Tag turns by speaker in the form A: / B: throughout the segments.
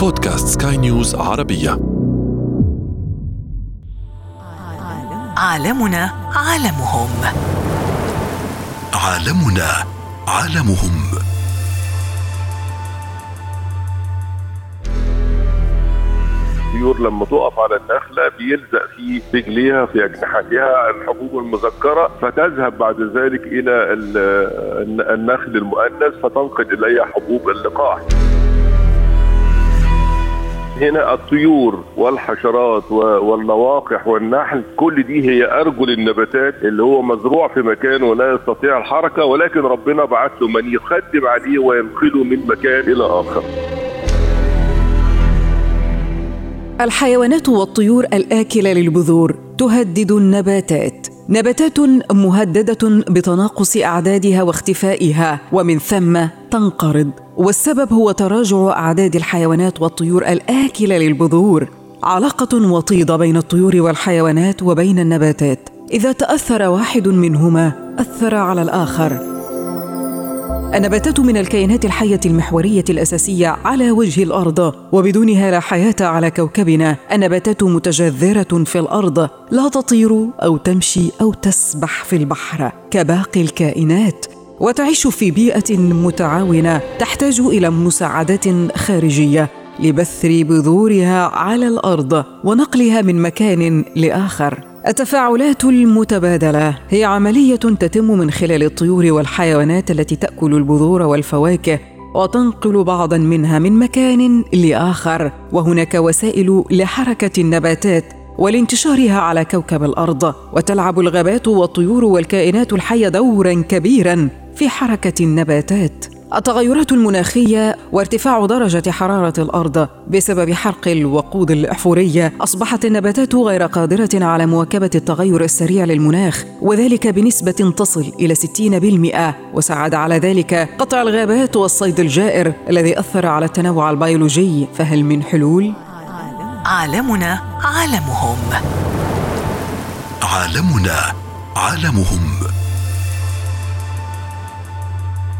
A: بودكاست سكاي نيوز عربية.
B: عالمنا عالمهم.
A: عالمنا عالمهم.
C: الطيور لما تقف على النخلة بيلزق في رجليها في أجنحتها الحبوب المذكرة فتذهب بعد ذلك إلى ال- النخل المؤنث فتنقل إليها حبوب اللقاح. هنا الطيور والحشرات و- واللواقح والنحل كل دي هي أرجل النباتات اللي هو مزروع في مكان ولا يستطيع الحركة ولكن ربنا بعث له من يخدم عليه وينقله من مكان إلى آخر.
D: الحيوانات والطيور الآكلة للبذور تهدد النباتات نباتات مهددة بتناقص أعدادها واختفائها ومن ثم تنقرض. والسبب هو تراجع أعداد الحيوانات والطيور الآكلة للبذور. علاقة وطيدة بين الطيور والحيوانات وبين النباتات. إذا تأثر واحد منهما أثر على الآخر. النباتات من الكائنات الحية المحورية الأساسية على وجه الأرض وبدونها لا حياة على كوكبنا. النباتات متجذرة في الأرض لا تطير أو تمشي أو تسبح في البحر كباقي الكائنات. وتعيش في بيئة متعاونة تحتاج إلى مساعدات خارجية لبث بذورها على الأرض ونقلها من مكان لآخر. التفاعلات المتبادلة هي عملية تتم من خلال الطيور والحيوانات التي تأكل البذور والفواكه وتنقل بعضا منها من مكان لآخر. وهناك وسائل لحركة النباتات ولانتشارها على كوكب الأرض وتلعب الغابات والطيور والكائنات الحية دورا كبيرا في حركة النباتات. التغيرات المناخية وارتفاع درجة حرارة الأرض بسبب حرق الوقود الاحفوريه أصبحت النباتات غير قادرة على مواكبة التغير السريع للمناخ وذلك بنسبة تصل إلى 60% وساعد على ذلك قطع الغابات والصيد الجائر الذي أثر على التنوع البيولوجي. فهل من حلول؟
B: عالمنا عالمهم.
A: عالمنا عالمهم.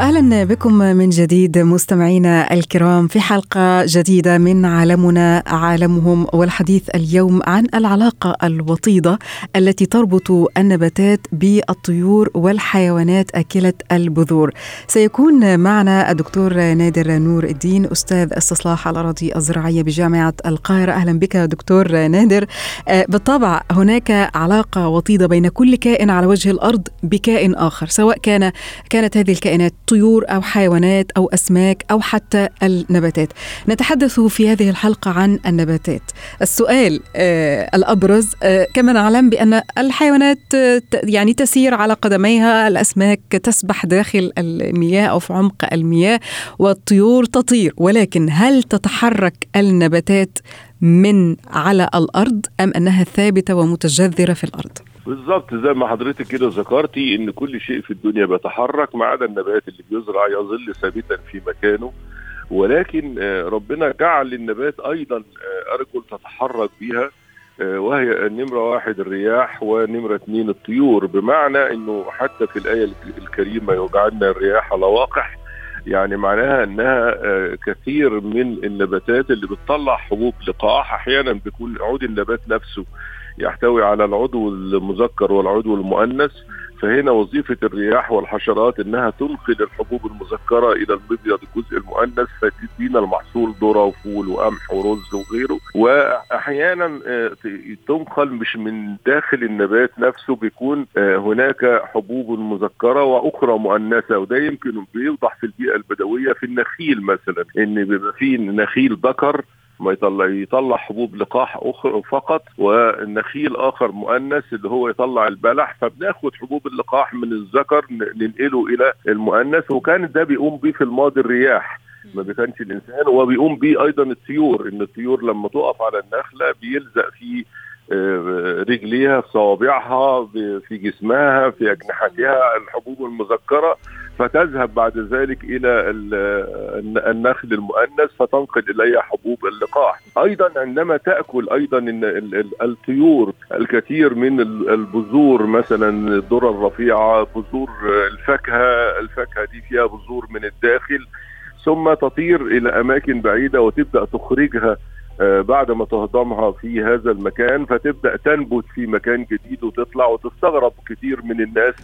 D: أهلا بكم من جديد مستمعينا الكرام في حلقة جديدة من عالمنا عالمهم والحديث اليوم عن العلاقة الوطيدة التي تربط النباتات بالطيور والحيوانات أكلة البذور. سيكون معنا الدكتور نادر نور الدين أستاذ استصلاح الأراضي الزراعية بجامعة القاهرة أهلا بك دكتور نادر. بالطبع هناك علاقة وطيدة بين كل كائن على وجه الأرض بكائن آخر سواء كان كانت هذه الكائنات طيور أو حيوانات أو أسماك أو حتى النباتات. نتحدث في هذه الحلقة عن النباتات. السؤال آه الأبرز آه كما نعلم بأن الحيوانات آه يعني تسير على قدميها، الأسماك تسبح داخل المياه أو في عمق المياه والطيور تطير، ولكن هل تتحرك النباتات من على الأرض أم أنها ثابتة ومتجذرة في الأرض؟
C: بالظبط زي ما حضرتك كده ذكرتي إن كل شيء في الدنيا بيتحرك ما عدا النبات اللي بيزرع يظل ثابتا في مكانه. ولكن ربنا جعل للنبات أيضا أرجل تتحرك بها وهي نمرة واحد الرياح ونمرة اثنين الطيور. بمعنى إنه حتى في الآية الكريمة يجعلنا الرياح لواقح يعني معناها إنها كثير من النباتات اللي بتطلع حبوب لقاح أحيانا بيكون عود النبات نفسه يحتوي على العضو المذكر والعضو المؤنث فهنا وظيفة الرياح والحشرات إنها تنقل الحبوب المذكرة إلى المبيض الجزء المؤنث فتدينا المحصول ذرة وفول وقمح ورز وغيره. وأحيانا تنقل مش من داخل النبات نفسه بيكون هناك حبوب مذكرة وأخرى مؤنثة وده يمكن بيوضح في البيئة البدوية في النخيل مثلا إن بيبقى فيه نخيل ذكر ما يطلع يطلع حبوب لقاح أخرى فقط والنخيل آخر مؤنث اللي هو يطلع البلح. فبناخد حبوب اللقاح من الذكر ننقله إلى المؤنث. وكان ده بيقوم بيه في الماضي الرياح ما كانش الإنسان. وبيقوم بيه أيضا الطيور إن الطيور لما تقف على النخلة بيلزق في رجليها في صوابعها في جسمها في أجنحتها الحبوب المذكرة. فتذهب بعد ذلك إلى النخل المؤنث فتنقل إليها حبوب اللقاح. أيضا عندما تأكل أيضا الطيور الكثير من البذور مثلا الذرة الرفيعة بذور الفاكهة الفاكهة دي فيها بذور من الداخل ثم تطير إلى أماكن بعيدة وتبدأ تخرجها بعد ما تهضمها في هذا المكان فتبدأ تنبت في مكان جديد وتطلع وتستغرب كتير من الناس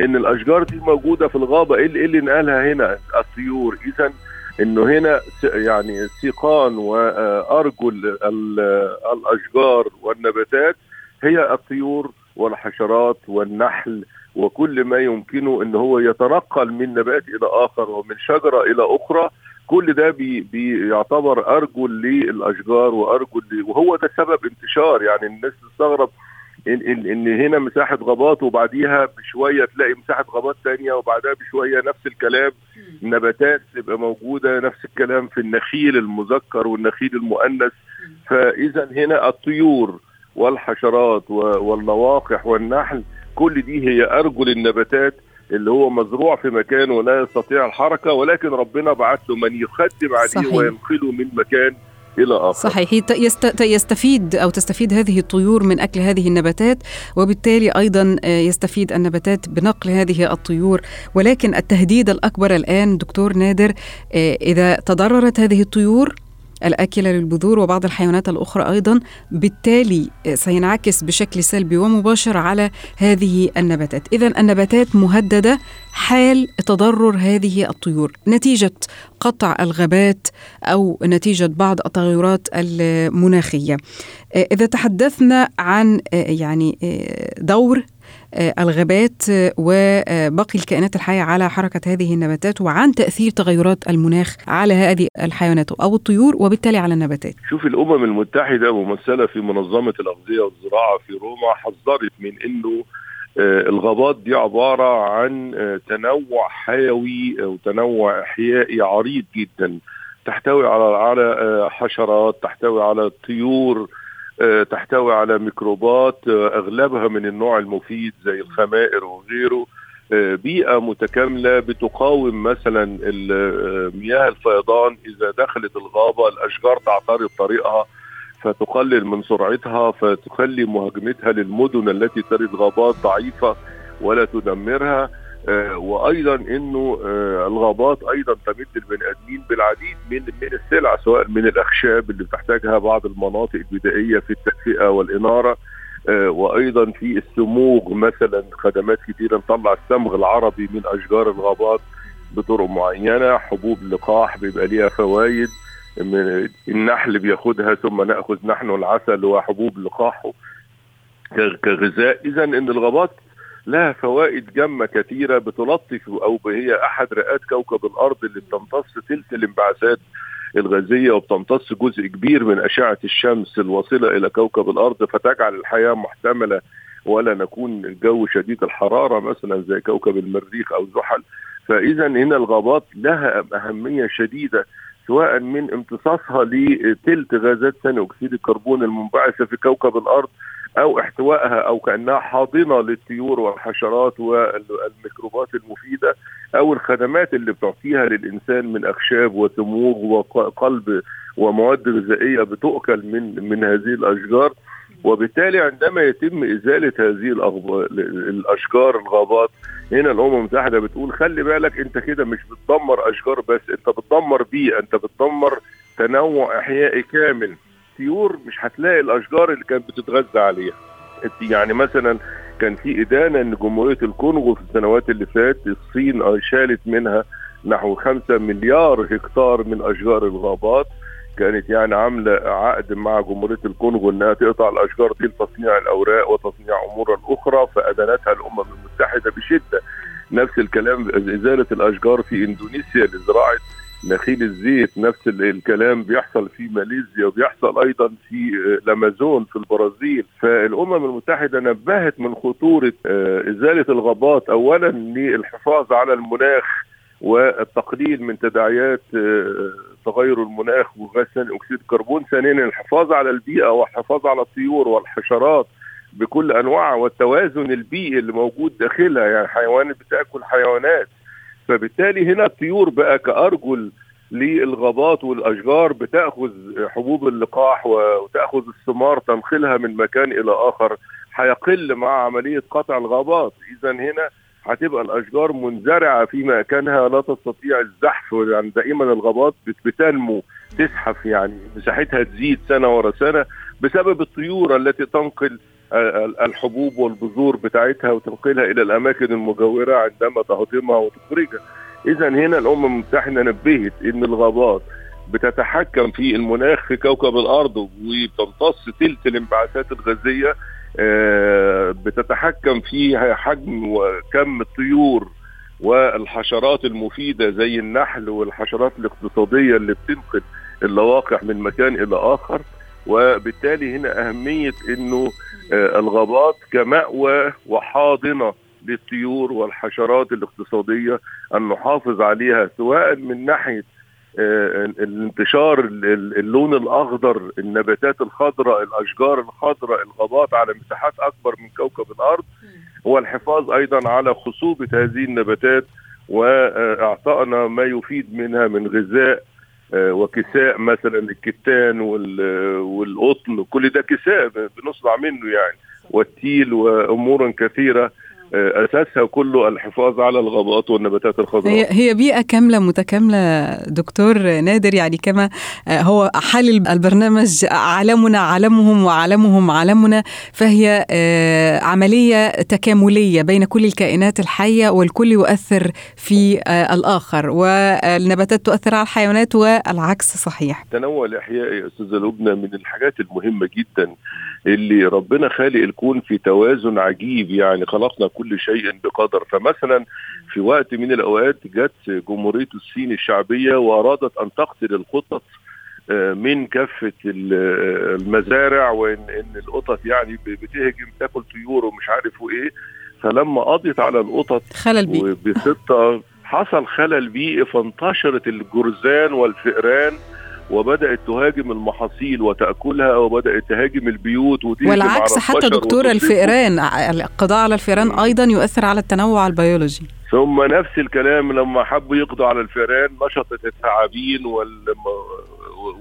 C: إن الأشجار دي موجودة في الغابة. إيه اللي, إيه نقلها هنا؟ الطيور. اذا إنه هنا يعني سيقان وأرجل الأشجار والنباتات. هي الطيور والحشرات والنحل وكل ما يمكنه إن هو يتنقل من نبات إلى آخر ومن شجرة إلى أخرى. كل ده بي بيعتبر ارجل للأشجار وارجل وهو ده سبب انتشار. يعني الناس تستغرب إن, إن, إن هنا مساحة غابات وبعديها بشوية تلاقي مساحة غابات ثانية وبعدها بشوية نفس الكلام. نباتات تبقى موجودة نفس الكلام في النخيل المذكر والنخيل المؤنث. فإذا هنا الطيور والحشرات والنواقح والنحل كل دي هي ارجل النباتات اللي هو مزروع في مكان ولا يستطيع الحركة ولكن ربنا بعث له من يخدم عليه صحيح. وينقله من مكان إلى آخر.
D: صحيح. يستفيد أو تستفيد هذه الطيور من أكل هذه النباتات وبالتالي أيضا آه، يستفيد النباتات بنقل هذه الطيور. ولكن التهديد الأكبر الآن دكتور نادر آه، إذا تضررت هذه الطيور الآكلة للبذور وبعض الحيوانات الأخرى أيضا. بالتالي سينعكس بشكل سلبي ومباشر على هذه النباتات. إذا النباتات مهددة حال تضرر هذه الطيور. نتيجة قطع الغابات أو نتيجة بعض التغيرات المناخية. إذا تحدثنا عن يعني دور آه، الغابات وباقي الكائنات الحية على حركة هذه النباتات وعن تأثير تغيرات المناخ على هذه الحيوانات أو الطيور وبالتالي على النباتات.
C: شوف الأمم المتحدة ممثلة في منظمة الأغذية والزراعة في روما حذرت من أنه آه، الغابات دي عبارة عن آه، تنوع حيوي أو تنوع إحيائي عريض جدا تحتوي على على حشرات تحتوي على طيور آه، تحتوي على ميكروبات آه، أغلبها من النوع المفيد زي الخمائر وغيره. آه، بيئة متكاملة بتقاوم مثلا مياه الفيضان. إذا دخلت الغابة الأشجار تعترض طريقها فتقلل من سرعتها فتخلي مهاجمتها للمدن التي ترد غابات ضعيفة ولا تدمرها. آه، وأيضا إنه آه، الغابات أيضا تمد البني آدمين بالعديد من من السلع سواء من الأخشاب اللي بتحتاجها بعض المناطق البدائية في التدفئه والإنارة. آه، وأيضا في السموغ مثلا خدمات كثيره نطلع الصمغ العربي من أشجار الغابات بطرق معينة حبوب لقاح بيبقى ليها فوائد من النحل بياخدها ثم نأخذ نحن العسل وحبوب لقاحه كغذاء. اذا إن الغابات لها فوائد جمة كثيرة بتلطف أو هي أحد رئات كوكب الأرض اللي بتمتص تلت الانبعاثات الغازية وبتمتص جزء كبير من أشعة الشمس الواصلة إلى كوكب الأرض فتجعل الحياة محتملة ولا نكون الجو شديد الحرارة مثلا زي كوكب المريخ أو زحل. فإذا هنا الغابات لها أهمية شديدة سواء من امتصاصها لتلت غازات ثاني أكسيد الكربون المنبعثة في كوكب الأرض أو احتوائها أو كأنها حاضنة للطيور والحشرات والميكروبات المفيدة أو الخدمات اللي بتعطيها للإنسان من أخشاب وسموغ وقلب ومواد غذائية بتؤكل من من هذه الأشجار. وبالتالي عندما يتم إزالة هذه الأشجار الغابات هنا الأمم المتحدة بتقول خلي بالك أنت كده مش بتدمر أشجار بس أنت بتدمر بيئة أنت بتدمر تنوع إحيائي كامل. الطيور مش هتلاقي الأشجار اللي كانت بتتغذى عليها. يعني مثلا كان في إدانة إن جمهورية الكونغو في السنوات اللي فاتت الصين شالت منها نحو 5 مليار هكتار من أشجار الغابات. كانت يعني عاملة عقد مع جمهورية الكونغو إنها تقطع الأشجار دي لتصنيع الأوراق وتصنيع امور أخرى فأدانتها الأمم المتحدة بشدة. نفس الكلام إزالة الأشجار في إندونيسيا لزراعه نخيل الزيت نفس الكلام بيحصل في ماليزيا وبيحصل أيضا في الأمازون في البرازيل. فالأمم المتحدة نبهت من خطورة آه، إزالة الغابات. اولا للحفاظ على المناخ والتقليل من تداعيات آه، تغير المناخ وغاز ثاني أكسيد الكربون. ثانيا الحفاظ على البيئة والحفاظ على الطيور والحشرات بكل أنواعها والتوازن البيئي اللي موجود داخلها. يعني حيوانات بتأكل حيوانات. فبالتالي هنا الطيور بقى كأرجل للغابات والأشجار بتأخذ حبوب اللقاح وتأخذ الثمار تنقلها من مكان إلى آخر هيقل مع عملية قطع الغابات. اذا هنا هتبقى الأشجار منزرعة في مكانها لا تستطيع الزحف يعني دائما الغابات بت- بتنمو تزحف يعني مساحتها تزيد سنة ورا سنة بسبب الطيور التي تنقل الحبوب والبذور بتاعتها وتنقلها إلى الأماكن المجاورة عندما تهضمها وتخرجها. اذا هنا الأمم المتحدة نبهت إن الغابات بتتحكم في المناخ في كوكب الأرض وبتمتص تلت الانبعاثات الغازية آه، بتتحكم في حجم وكم الطيور والحشرات المفيدة زي النحل والحشرات الاقتصادية اللي بتنقل اللواقح من مكان إلى آخر وبالتالي هنا أهمية إنه آه، الغابات كمأوى وحاضنة للطيور والحشرات الاقتصادية أن نحافظ عليها سواء من ناحية آه، الانتشار ال- ال- اللون الأخضر النباتات الخضراء الأشجار الخضراء الغابات على مساحات أكبر من كوكب الأرض والحفاظ أيضا على خصوبة هذه النباتات واعطائنا ما يفيد منها من غذاء وكساء مثلا الكتان وال- والقطن كل ده كساء بنصنع منه يعني. والتيل وامور كثيرة. آه، أساسها كله الحفاظ على الغابات والنباتات الخضراء.
D: هي هي بيئة كاملة متكاملة دكتور نادر يعني كما آه، هو حال البرنامج عالمنا عالمهم وعالمهم عالمنا فهي آه، عملية تكاملية بين كل الكائنات الحية والكل يؤثر في آه، الآخر والنباتات تؤثر على الحيوانات والعكس صحيح.
C: التنوع الاحيائي يا أستاذة لبنى من الحاجات المهمة جدا. اللي ربنا خالق الكون في توازن عجيب يعني خلقنا كل شيء بقدر. فمثلا في وقت من الأوقات جت جمهورية الصين الشعبية وأرادت أن تقتل القطط آه، من كافة آه، المزارع وان إن القطط يعني بتهجم تاكل طيور ومش عارف وإيه. فلما قضت على القطط
D: خلل بيئي
C: حصل خلل بيئي فانتشرت الجرذان والفئران. وبدأت تهاجم المحاصيل وتأكلها وبدأت تهاجم البيوت
D: والعكس حتى دكتور. الفئران القضاء على الفئران أيضا يؤثر على التنوع البيولوجي.
C: ثم نفس الكلام لما حبوا يقضوا على الفئران نشطت الثعابين وال...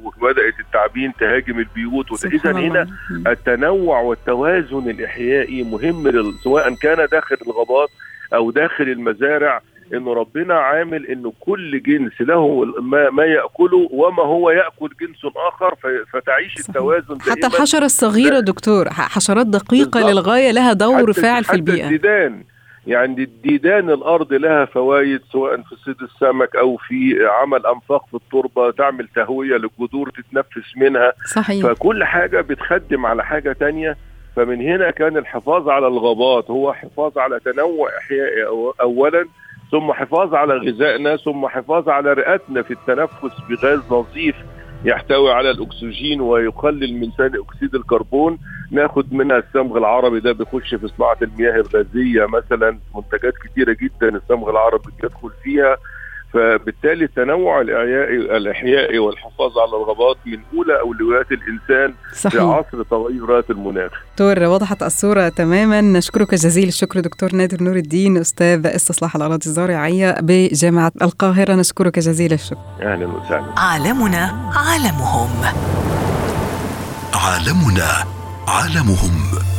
C: وبدأت التعابين تهاجم البيوت.
D: سبحان
C: هنا. التنوع والتوازن الإحيائي مهم سواء كان داخل الغابات أو داخل المزارع. إنه ربنا عامل إنه كل جنس له ما, ما يأكله وما هو يأكل جنس آخر فتعيش
D: صحيح.
C: التوازن
D: حتى
C: دائما.
D: الحشرة الصغيرة دكتور حشرات دقيقة
C: بالضبط.
D: للغاية لها دور
C: حتى-
D: فاعل في
C: حتى
D: البيئة.
C: الديدان. يعني الديدان الأرض لها فوائد سواء في صيد السمك أو في عمل أنفاق في التربة تعمل تهوية للجذور تتنفس منها.
D: صحيح.
C: فكل حاجة بتخدم على حاجة تانية. فمن هنا كان الحفاظ على الغابات هو حفاظ على تنوع احيائي اولا. ثم حفاظ على غذائنا ثم حفاظ على رئتنا في التنفس بغاز نظيف يحتوي على الأكسجين ويقلل من ثاني أكسيد الكربون. ناخد منها الصمغ العربي ده بيخش في صناعة المياه الغازية مثلا منتجات كتيرة جدا الصمغ العربي بيدخل فيها. فبالتالي التنوع الاحيائي الاحيائي والحفاظ على الغابات من أولى أولويات الإنسان في
D: صحيح.
C: عصر تغيرات المناخ.
D: دكتور وضحت الصورة تماما. نشكرك جزيل الشكر دكتور نادر نور الدين أستاذ استصلاح الأراضي الزراعية بجامعة القاهرة. نشكرك جزيل الشكر.
C: أهلا وسهلا.
B: عالمنا عالمهم.
A: عالمنا عالمهم.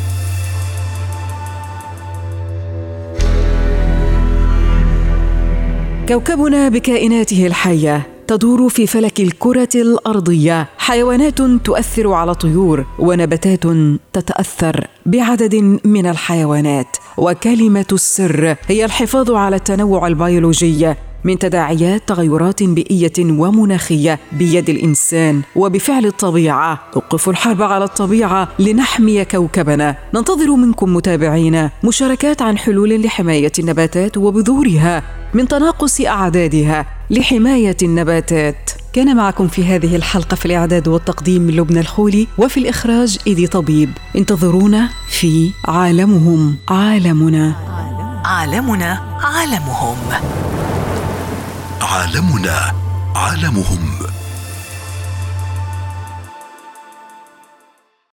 D: كوكبنا بكائناته الحية تدور في فلك الكرة الأرضية. حيوانات تؤثر على طيور ونباتات تتأثر بعدد من الحيوانات. وكلمة السر هي الحفاظ على التنوع البيولوجي. من تداعيات تغيرات بيئية ومناخية بيد الإنسان وبفعل الطبيعة. توقف الحرب على الطبيعة لنحمي كوكبنا. ننتظر منكم متابعينا. مشاركات عن حلول لحماية النباتات وبذورها. من تناقص أعدادها لحماية النباتات. كان معكم في هذه الحلقة في الإعداد والتقديم لبنى الخولي وفي الإخراج إيدي طبيب. انتظرونا في عالمهم. عالمنا.
B: عالمنا. عالمهم.
A: عالمنا عالمهم.